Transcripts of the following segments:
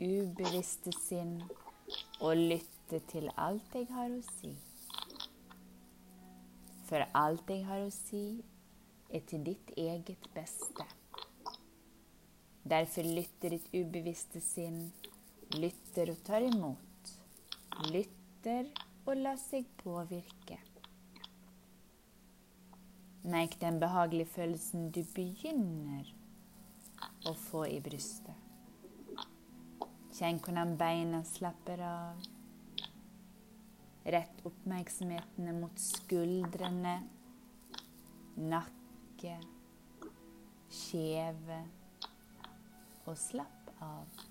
ubevisste sinn og lytte til alt jeg har å si. For alt jeg har å si, er til ditt eget beste. Derfor lytter ditt ubevisste sinn, lytter og tar imot. Lytter og lar seg påvirke. Merk den behagelige følelsen du begynner å få i brystet. Kjenn hvordan beina slapper av. Rett oppmerksomhetene mot skuldrene, nakke, kjeve og slapp av.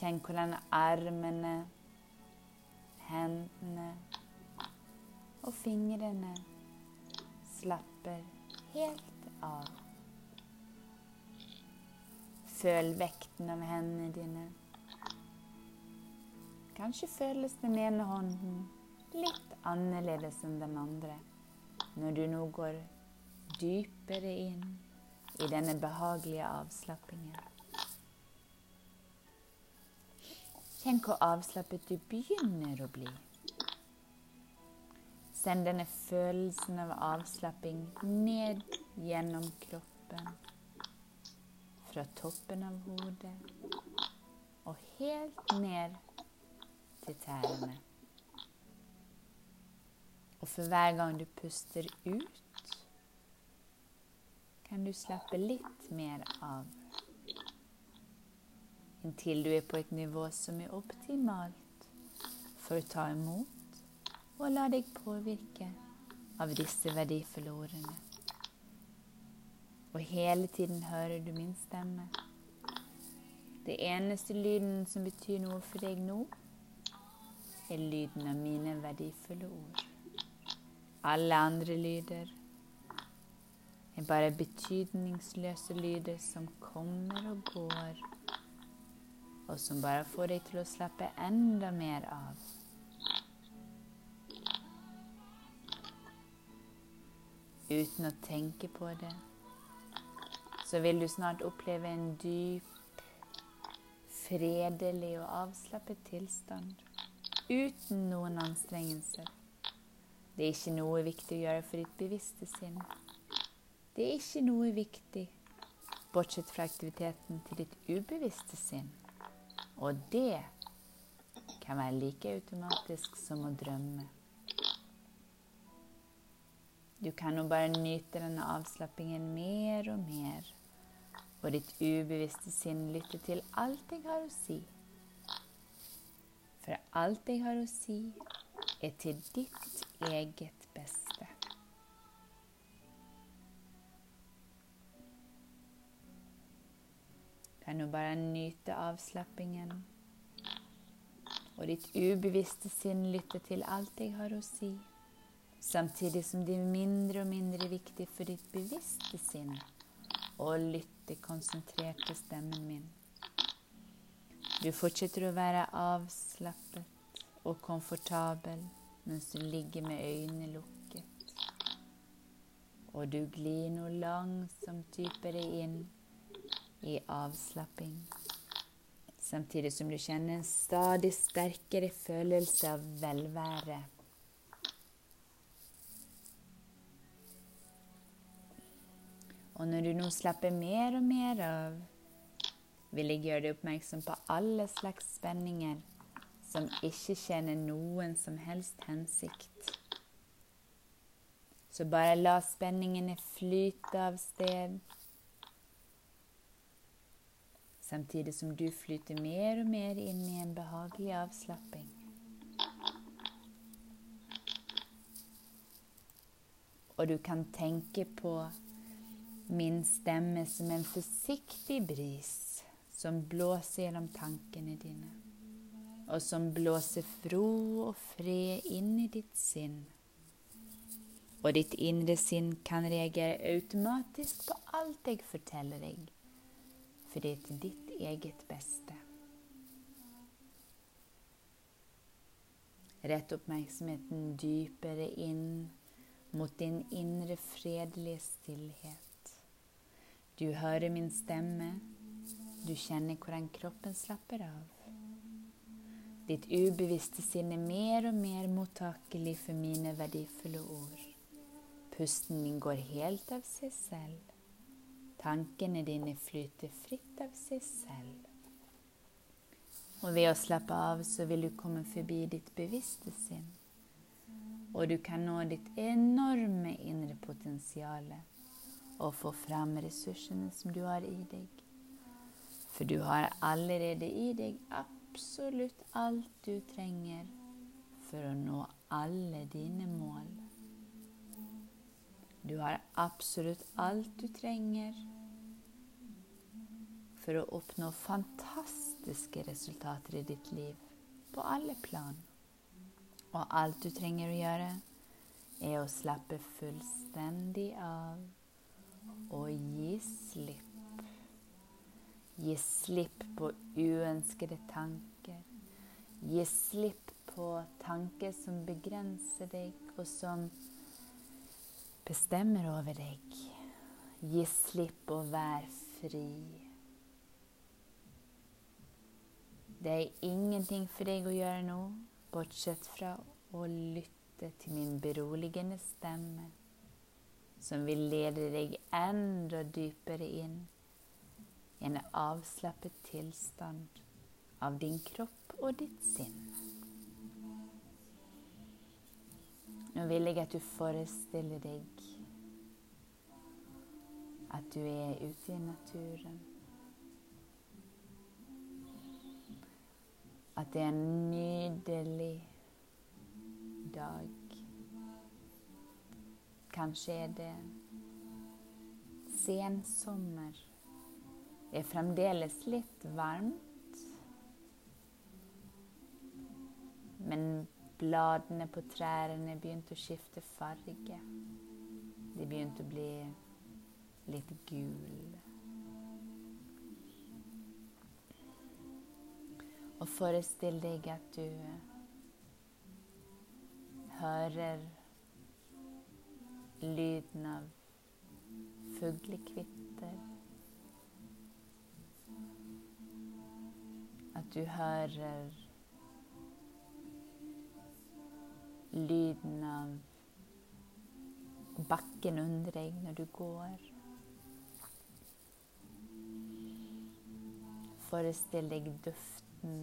Kjenn hvordan armene, hendene og fingrene slapper helt av. Føl vekten av hendene dine. Kanskje føles den ene hånden litt annerledes enn den andre når du nå går dypere inn i denne behagelige avslappingen. Kjenn hvor avslappet du begynner å bli. Send denne følelsen av avslapping ned gjennom kroppen fra toppen av hodet og helt ned til tærne. Og for hver gang du puster ut, kan du slappe litt mer av. Inntil du er på et nivå som er optimalt for å ta imot og la deg påvirke av disse verdifulle ordene. Og hele tiden hører du min stemme. Det eneste lyden som betyr noe for deg nå, er lyden av mine verdifulle ord. Alle andre lyder er bare betydningsløse lyder som kommer og går, og som bare får deg til å slappe enda mer av. Uten å tenke på det så vil du snart oppleve en dyp, fredelig og avslappet tilstand uten noen anstrengelser. Det er ikke noe viktig å gjøre for ditt bevisste sinn. Det er ikke noe viktig bortsett fra aktiviteten til ditt ubevisste sinn. Og det kan være like automatisk som å drømme. Du kan nå bare nyte denne avslappingen mer og mer og ditt ubevisste sinn lytter til alt jeg har å si. For alt jeg har å si, er til ditt eget beste. Kan du bare nyte avslappingen, og ditt ubevisste sinn lytter til alt jeg har å si, samtidig som det er mindre og mindre viktig for ditt bevisste sinn å lytte alltid konsentrert til stemmen min. Du fortsetter å være avslappet og komfortabel mens du ligger med øynene lukket. Og du glir nå langsomt dypere inn i avslapping, samtidig som du kjenner en stadig sterkere følelse av velvære. Og når du nå slapper mer og mer av, vil jeg gjøre deg oppmerksom på alle slags spenninger som ikke tjener noen som helst hensikt. Så bare la spenningene flyte av sted, samtidig som du flyter mer og mer inn i en behagelig avslapping. Og du kan tenke på Min stemme som en forsiktig bris som blåser gjennom tankene dine, og som blåser fro og fred inn i ditt sinn. Og ditt indre sinn kan reagere automatisk på alt jeg forteller deg, for det er til ditt eget beste. Rett oppmerksomheten dypere inn mot din indre fredelige stillhet. Du hører min stemme, du kjenner hvordan kroppen slapper av. Ditt ubevisste sinn er mer og mer mottakelig for mine verdifulle ord. Pusten din går helt av seg selv. Tankene dine flyter fritt av seg selv. Og ved å slappe av så vil du komme forbi ditt bevisste sinn. Og du kan nå ditt enorme indre potensial og få fram ressursene som du har i deg. For du har allerede i deg absolutt alt du trenger for å nå alle dine mål. Du har absolutt alt du trenger for å oppnå fantastiske resultater i ditt liv på alle plan. Og alt du trenger å gjøre, er å slappe fullstendig av og gi slipp. Gi slipp på uønskede tanker. Gi slipp på tanker som begrenser deg, og som bestemmer over deg. Gi slipp og vær fri. Det er ingenting for deg å gjøre nå, bortsett fra å lytte til min beroligende stemme, som vil lede deg enda dypere inn i en avslappet tilstand av din kropp og ditt sinn. Nå vil jeg at du forestiller deg at du er ute i naturen. at det er en nydelig dag. Kanskje er det sensommer. Det er fremdeles litt varmt. Men bladene på trærne begynte å skifte farge. De begynte å bli litt gule. Og forestill deg at du hører lyden av fuglekvitter. At du hører lyden av bakken under deg når du går. Forestill deg duften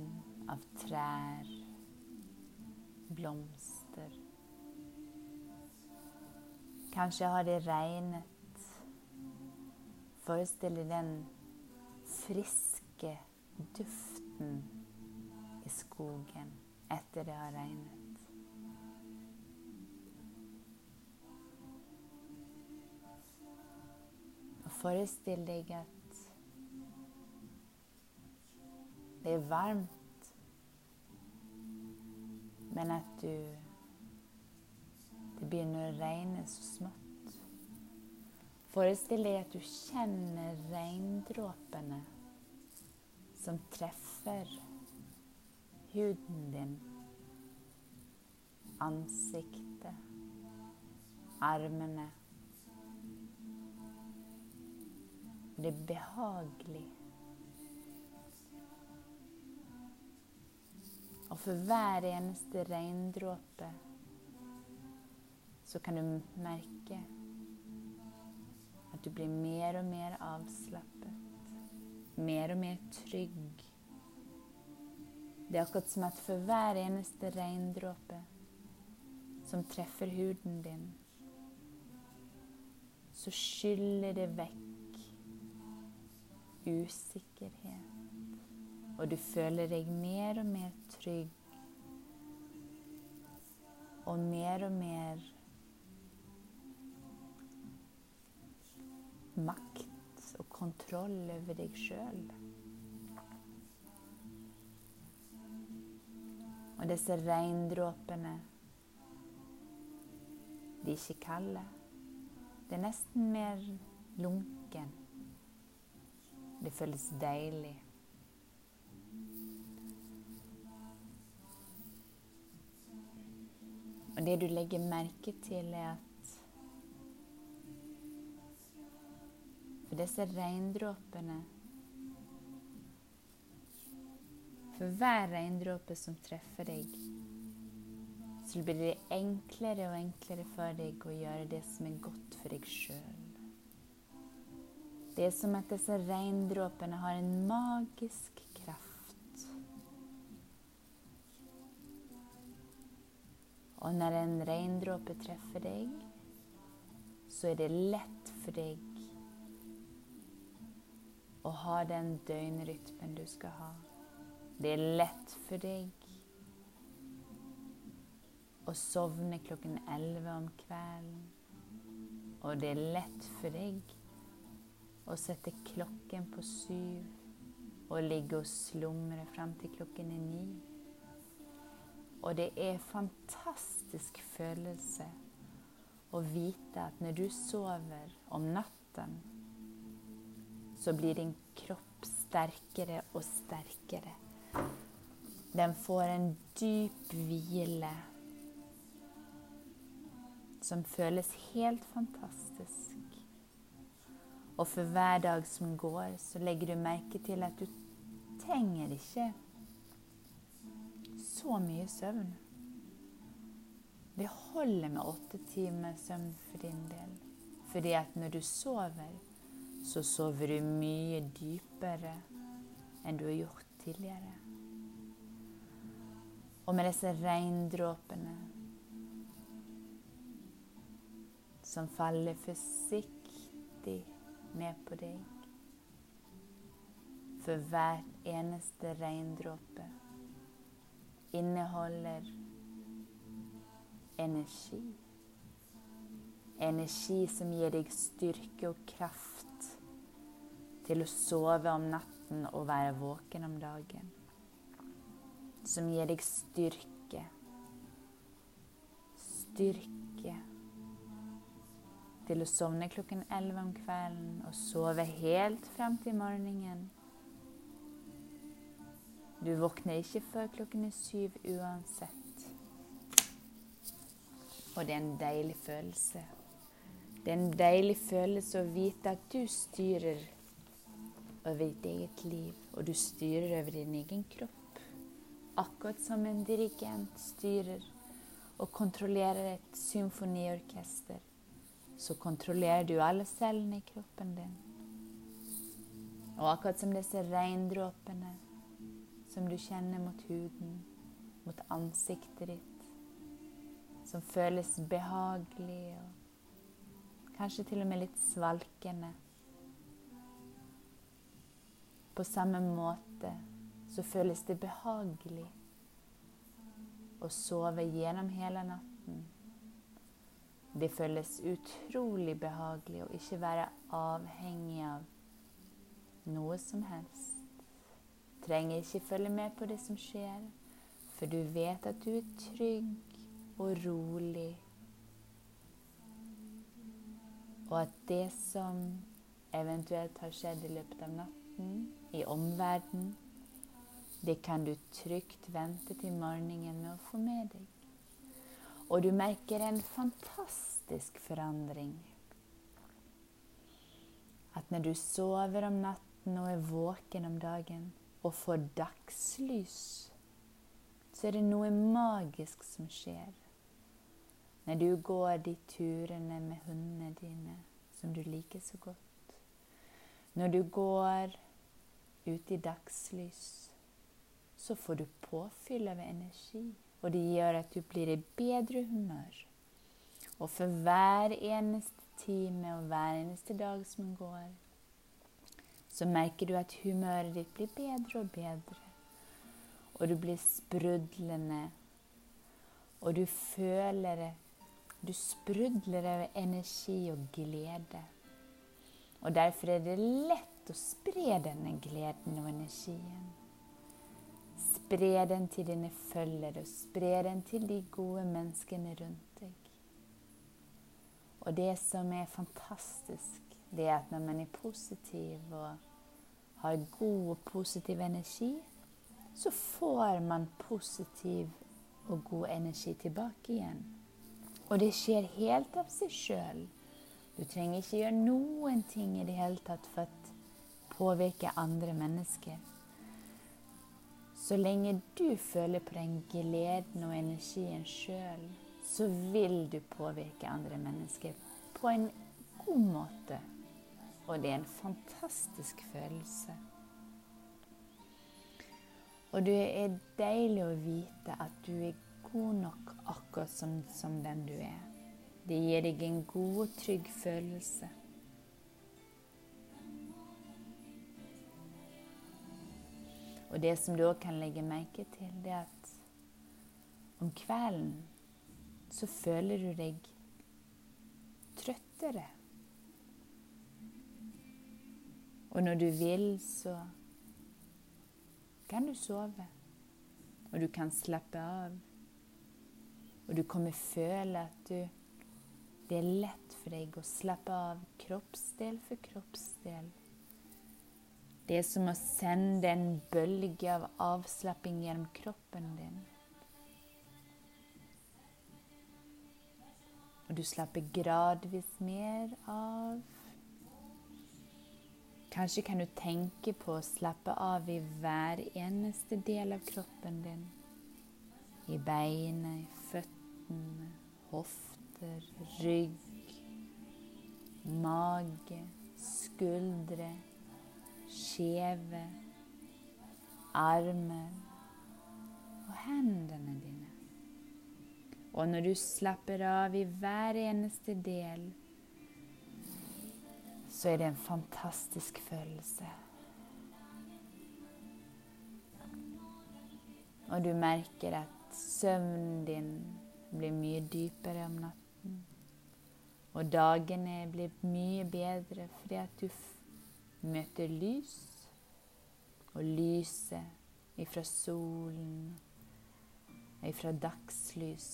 av trær, blomster. Kanskje har det regnet. Forestill deg den friske duften i skogen etter det har regnet. Og forestill deg at Det er varmt, men at du Det begynner å regne så smått. Forestill deg at du kjenner regndråpene som treffer huden din, ansiktet, armene. Det er behagelig. Og for hver eneste regndråpe så kan du merke at du blir mer og mer avslappet. Mer og mer trygg. Det er akkurat som at for hver eneste regndråpe som treffer huden din, så skyller det vekk usikkerhet og du føler deg mer og mer trygg. Og mer og mer makt og kontroll over deg sjøl. Og disse regndråpene De er ikke kalde. Det er nesten mer lunken. Det føles deilig. Og det du legger merke til, er at For disse regndråpene For hver regndråpe som treffer deg, så blir det enklere og enklere for deg å gjøre det som er godt for deg sjøl. Det er som at disse regndråpene har en magisk kraft. Og når en regndråpe treffer deg, så er det lett for deg å ha den døgnrytmen du skal ha. Det er lett for deg å sovne klokken elleve om kvelden. Og det er lett for deg å sette klokken på syv og ligge og slumre fram til klokken er ni. Og det er en fantastisk følelse å vite at når du sover om natten, så blir din kropp sterkere og sterkere. Den får en dyp hvile som føles helt fantastisk. Og for hver dag som går, så legger du merke til at du trenger ikke så mye søvn. Det holder med åtte timer søvn for din del. Fordi at når du sover, så sover du mye dypere enn du har gjort tidligere. Og med disse regndråpene som faller forsiktig ned på deg For hver eneste regndråpe inneholder energi. Energi som gir deg styrke og kraft til å sove om natten og være våken om dagen. Som gir deg styrke. Styrke til å sovne klokken elleve om kvelden og sove helt frem til morgenen. Du våkner ikke før klokken er syv uansett. Og det er en deilig følelse. Det er en deilig følelse å vite at du styrer over ditt eget liv, og du styrer over din egen kropp. Akkurat som en dirigent styrer og kontrollerer et symfoniorkester, så kontrollerer du alle cellene i kroppen din. Og akkurat som disse regndråpene som du kjenner mot huden, mot ansiktet ditt, som føles behagelig og kanskje til og med litt svalkende på samme måte så føles det behagelig å sove gjennom hele natten. Det føles utrolig behagelig å ikke være avhengig av noe som helst. Trenger ikke følge med på det som skjer, for du vet at du er trygg og rolig. Og at det som eventuelt har skjedd i løpet av natten, i omverdenen, det kan du trygt vente til morgenen med å få med deg. Og du merker en fantastisk forandring. At når du sover om natten og er våken om dagen og får dagslys, så er det noe magisk som skjer. Når du går de turene med hundene dine som du liker så godt. Når du går ute i dagslys, så får du påfyll av energi. Og det gjør at du blir i bedre humør. Og for hver eneste time og hver eneste dag som går, så merker du at humøret ditt blir bedre og bedre. Og du blir sprudlende. Og du føler det. Du sprudler av energi og glede. Og derfor er det lett å spre denne gleden og energien. Spre den til dine følgere, spre den til de gode menneskene rundt deg. Og det som er fantastisk, det er at når man er positiv og har god og positiv energi, så får man positiv og god energi tilbake igjen. Og det skjer helt av seg sjøl. Du trenger ikke gjøre noen ting i det hele tatt for å påvirke andre mennesker. Så lenge du føler på den gleden og energien sjøl, så vil du påvirke andre mennesker på en god måte. Og det er en fantastisk følelse. Og det er deilig å vite at du er god nok akkurat som, som den du er. Det gir deg en god og trygg følelse. Og det som du òg kan legge merke til, det er at om kvelden så føler du deg trøttere. Og når du vil, så kan du sove. Og du kan slappe av. Og du kommer føle at du det er lett for deg å slappe av kroppsdel for kroppsdel. Det er som å sende en bølge av avslapping gjennom kroppen din. Og du slapper gradvis mer av. Kanskje kan du tenke på å slappe av i hver eneste del av kroppen din. I beina, i føttene, hofter, rygg, mage, skuldre, skjeve, armer og hendene dine. Og når du slapper av i hver eneste del, så er det en fantastisk følelse. Og du merker at søvnen din blir mye dypere om natten. Og dagene blir mye bedre fordi at du møter lys. Og lyset ifra solen, ifra dagslys,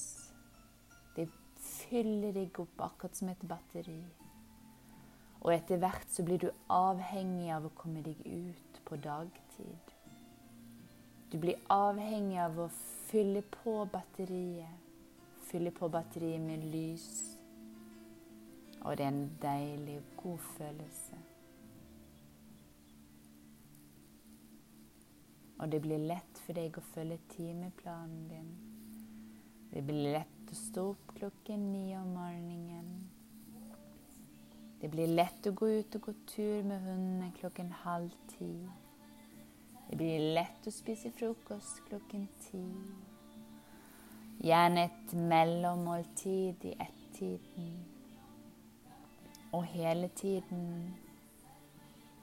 det fyller deg opp akkurat som et batteri. Og etter hvert så blir du avhengig av å komme deg ut på dagtid. Du blir avhengig av å fylle på batteriet. Fylle på batteriet med lys og det er en deilig god følelse. Og det blir lett for deg å følge timeplanen din. Det blir lett å stå opp klokken ni om morgenen. Det blir lett å gå ut og gå tur med hundene klokken halv ti. Det blir lett å spise frokost klokken ti. Gjerne et mellommåltid i ett-tiden. Og hele tiden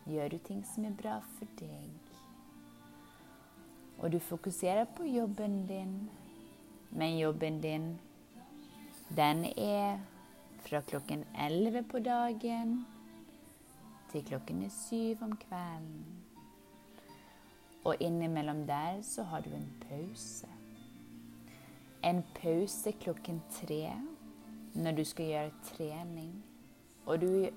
gjør du ting som er bra for deg. Og du fokuserer på jobben din, men jobben din, den er fra klokken 11 på dagen til klokken er syv om kvelden. Og innimellom der så har du en pause. En pause klokken tre når du skal gjøre trening. Og du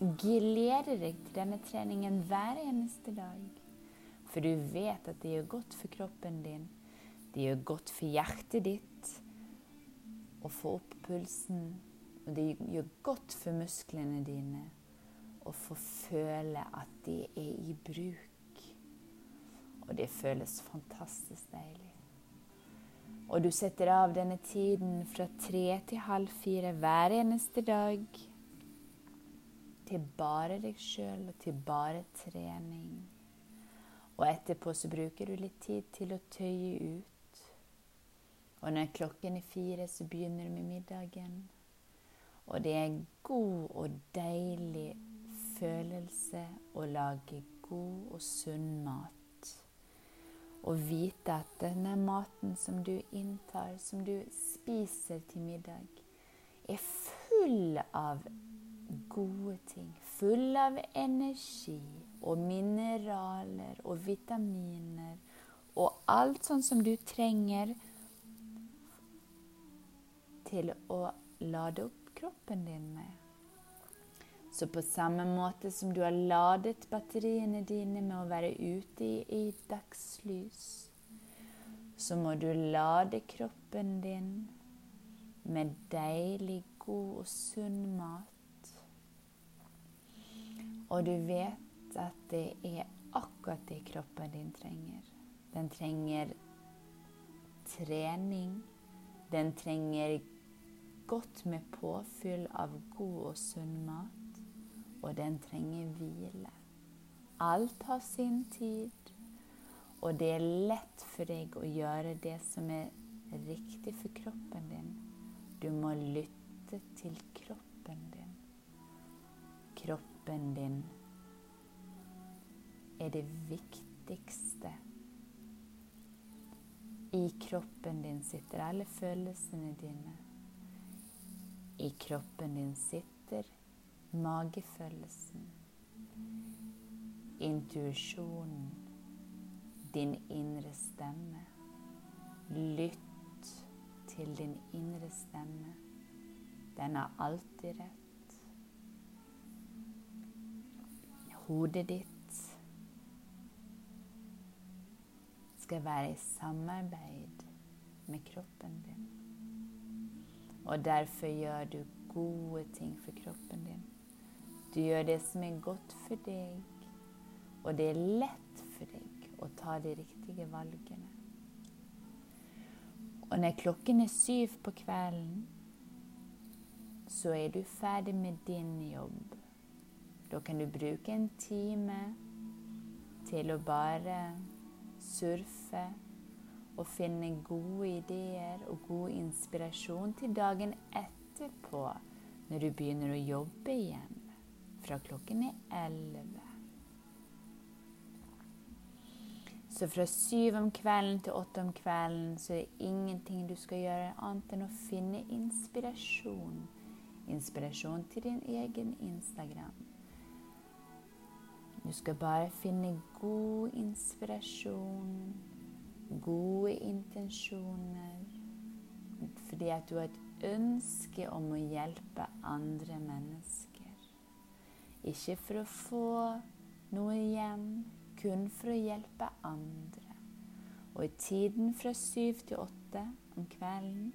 gleder deg til denne treningen hver eneste dag. For du vet at det gjør godt for kroppen din. Det gjør godt for hjertet ditt å få opp pulsen. Og det gjør godt for musklene dine å få føle at de er i bruk. Og det føles fantastisk deilig. Og du setter av denne tiden fra tre til halv fire hver eneste dag til bare deg sjøl og til bare trening. Og etterpå så bruker du litt tid til å tøye ut. Og når klokken er fire, så begynner du med middagen. Og det er en god og deilig følelse å lage god og sunn mat og vite at denne maten som du inntar, som du spiser til middag, er full av gode ting. full av energi og mineraler og vitaminer og alt sånn som du trenger til å lade opp kroppen din med. Så på samme måte som du har ladet batteriene dine med å være ute i, i dagslys, så må du lade kroppen din med deilig, god og sunn mat. Og du vet at det er akkurat det kroppen din trenger. Den trenger trening. Den trenger godt med påfyll av god og sunn mat. Og den trenger hvile. Alt har sin tid, og det er lett for deg å gjøre det som er riktig for kroppen din. Du må lytte til kroppen din. Kroppen din er det viktigste i kroppen din sitter alle følelsene dine. I kroppen din sitter magefølelsen, intuisjonen, din indre stemme. Lytt til din indre stemme. Den er alltid rett. Hodet ditt skal være i samarbeid med kroppen din. Og derfor gjør du gode ting for kroppen din. Du gjør det som er godt for deg, og det er lett for deg å ta de riktige valgene. Og når klokken er syv på kvelden, så er du ferdig med din jobb. Da kan du bruke en time til å bare surfe og finne gode ideer og god inspirasjon til dagen etterpå når du begynner å jobbe igjen fra klokken er elleve. Så fra syv om kvelden til åtte om kvelden så er det ingenting du skal gjøre annet enn å finne inspirasjon. Inspirasjon til din egen Instagram. Du skal bare finne god inspirasjon, gode intensjoner, fordi at du har et ønske om å hjelpe andre mennesker. Ikke for å få noe igjen, kun for å hjelpe andre. Og i tiden fra syv til åtte om kvelden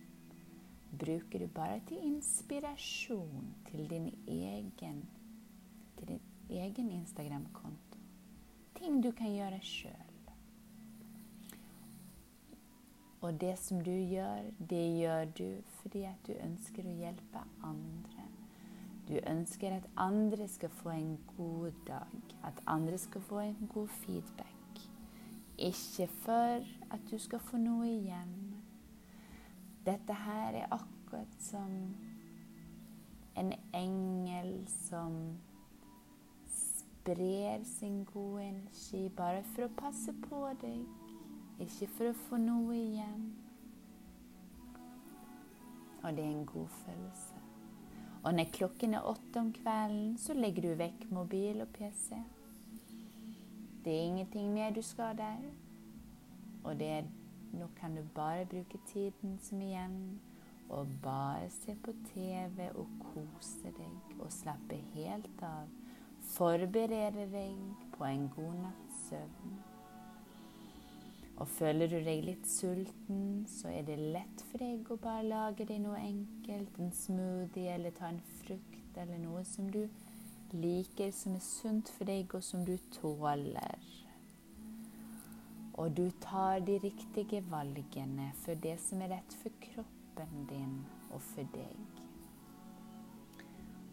bruker du bare til inspirasjon til din egen, til din egen Instagram-konto. Ting du kan gjøre sjøl. Og det som du gjør, det gjør du fordi at du ønsker å hjelpe andre. Du ønsker at andre skal få en god dag, at andre skal få en god feedback. Ikke for at du skal få noe igjen. Dette her er akkurat som en engel som sprer sin gode energi bare for å passe på deg, ikke for å få noe igjen. Og det er en god følelse. Og når klokken er åtte om kvelden, så legger du vekk mobil og PC. Det er ingenting mer du skal der. Og det er, nå kan du bare bruke tiden som igjen og bare se på TV og kose deg og slappe helt av Forberede deg på en god natts søvn. Og føler du deg litt sulten, så er det lett for deg å bare lage deg noe enkelt. En smoothie eller ta en frukt eller noe som du liker, som er sunt for deg, og som du tåler. Og du tar de riktige valgene for det som er rett for kroppen din og for deg.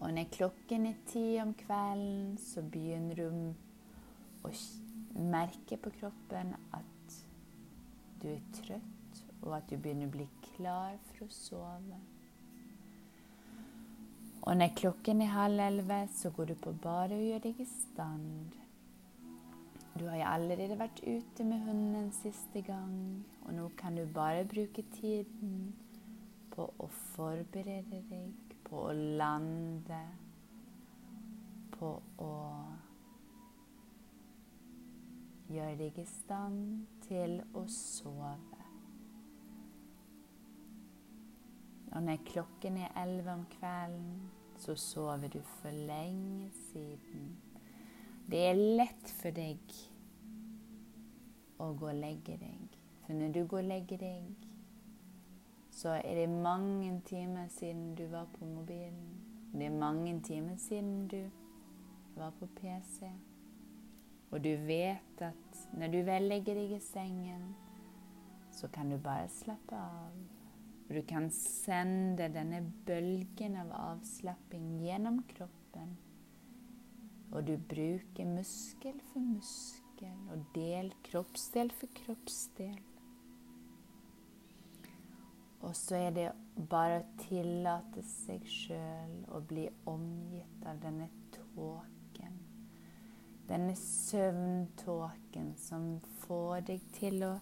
Og når klokken er ti om kvelden, så begynner du å merke på kroppen at du er trøtt, og at du begynner å bli klar for å sove. Og når klokken er halv elleve, så går du på badet og gjør deg i stand. Du har jo allerede vært ute med hunden en siste gang, og nå kan du bare bruke tiden på å forberede deg på å lande, på å gjøre deg i stand til å sove. Og når klokken er elleve om kvelden, så sover du for lenge siden. Det er lett for deg å gå og legge deg. For når du går og legger deg, så er det mange timer siden du var på mobilen. Det er mange timer siden du var på PC. Og du vet at når du vel legger deg i sengen, så kan du bare slappe av. Og du kan sende denne bølgen av avslapping gjennom kroppen. Og du bruker muskel for muskel og del, kroppsdel for kroppsdel. Og så er det bare å tillate seg sjøl å bli omgitt av denne tåken. Denne søvntåken som får deg til å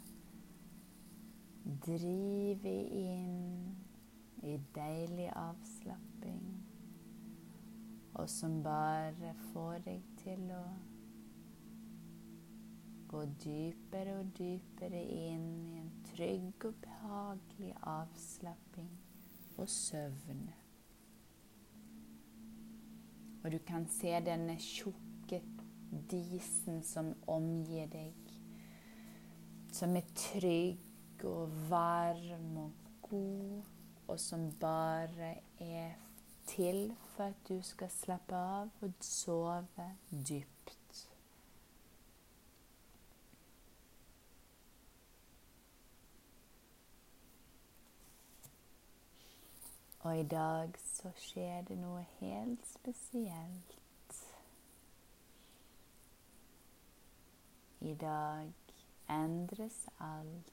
drive inn i deilig avslapping, og som bare får deg til å gå dypere og dypere inn i en trygg og behagelig avslapping og søvn. Og du kan se denne tjukke disen som omgir deg, som er trygg og varm og god, og som bare er til for at du skal slappe av og sove dypt. Og i dag så skjer det noe helt spesielt. I dag endres alt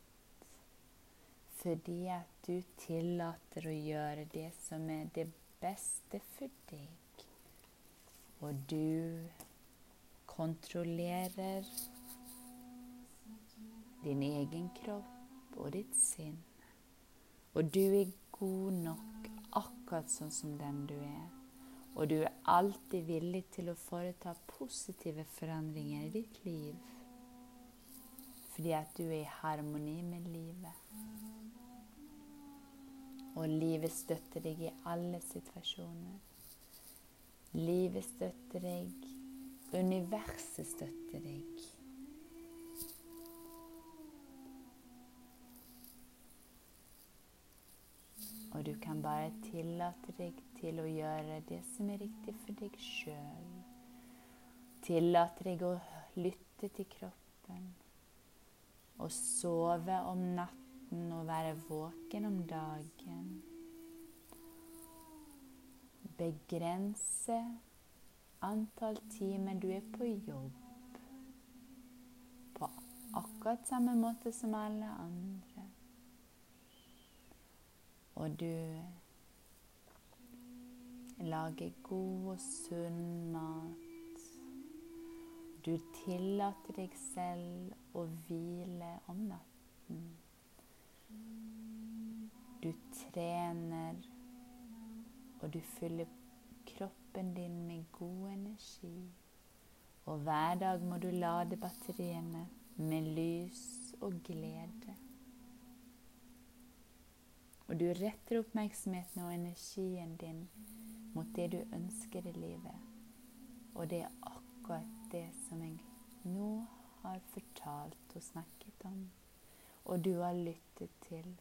fordi at du tillater å gjøre det som er det beste for deg. Og du kontrollerer din egen kropp og ditt sinn. Og du er god nok akkurat sånn som den du er. Og du er alltid villig til å foreta positive forandringer i ditt liv. Fordi at du er i harmoni med livet. Og livet støtter deg i alle situasjoner. Livet støtter deg. Universet støtter deg. Og du kan bare tillate deg til å gjøre det som er riktig for deg sjøl. Tillate deg å lytte til kroppen. Og sove om natten og være våken om dagen. Begrense antall timer du er på jobb. På akkurat samme måte som alle andre. Og du lager god og sunn mat. Du tillater deg selv å hvile om natten. Du trener, og du fyller kroppen din med god energi. Og hver dag må du lade batteriene med lys og glede. Og du retter oppmerksomheten og energien din mot det du ønsker i livet. Og det er akkurat det som jeg nå har fortalt og snakket om, og du har lyttet til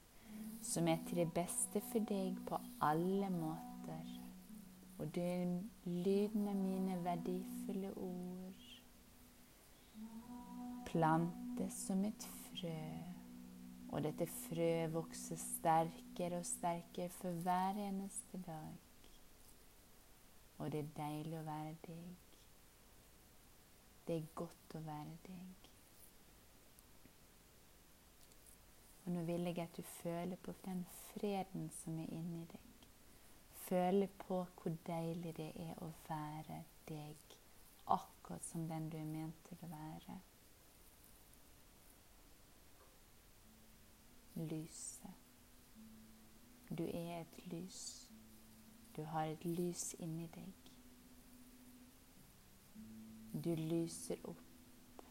som er til det beste for deg på alle måter. Og det er lyden av mine verdifulle ord plantes som et frø. Og dette frøet vokser sterkere og sterkere for hver eneste dag. Og det er deilig å være deg. Det er godt å være deg. Og nå vil jeg at du føler på den freden som er inni deg. Føle på hvor deilig det er å være deg, akkurat som den du er ment til å være. Lyset. Du er et lys. Du har et lys inni deg. Du lyser opp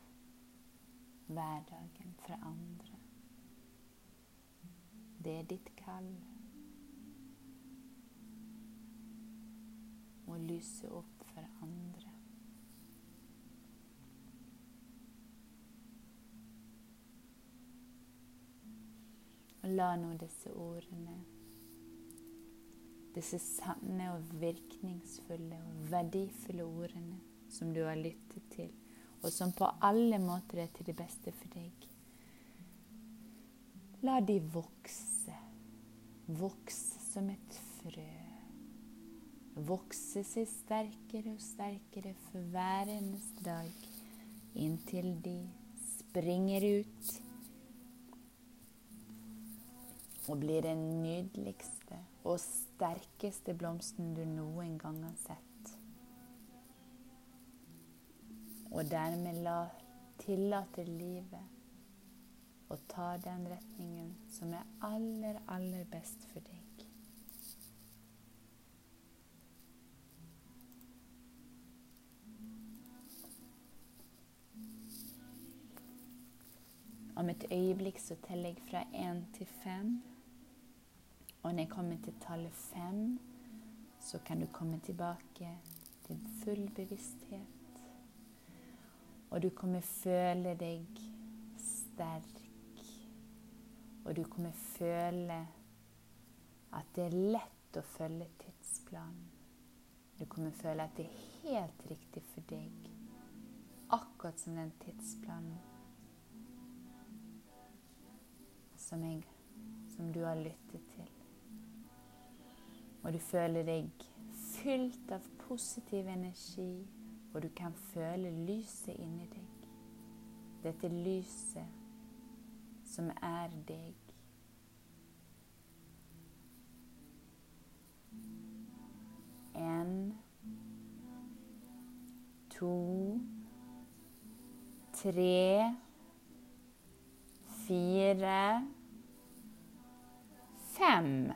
hverdagen for andre. Det er ditt kall. Å lyse opp for andre. Og la nå disse ordene, disse sanne og virkningsfulle og verdifulle ordene som du har lyttet til, og som på alle måter er til det beste for deg. La de vokse, vokse som et frø. Vokse seg sterkere og sterkere for hver eneste dag, inntil de springer ut og blir den nydeligste og sterkeste blomsten du noen gang har sett. og dermed la, tillate livet å ta den retningen som er aller, aller best for deg. Om et øyeblikk så teller jeg fra én til fem. Og når jeg kommer til tallet fem, så kan du komme tilbake til full bevissthet. Og du kommer føle deg sterk. Og du kommer føle at det er lett å følge tidsplanen. Du kommer føle at det er helt riktig for deg, akkurat som den tidsplanen som, jeg, som du har lyttet. Og du føler deg fylt av positiv energi og du kan føle lyset inni deg. Dette lyset som er deg. En, to, tre, fire, fem.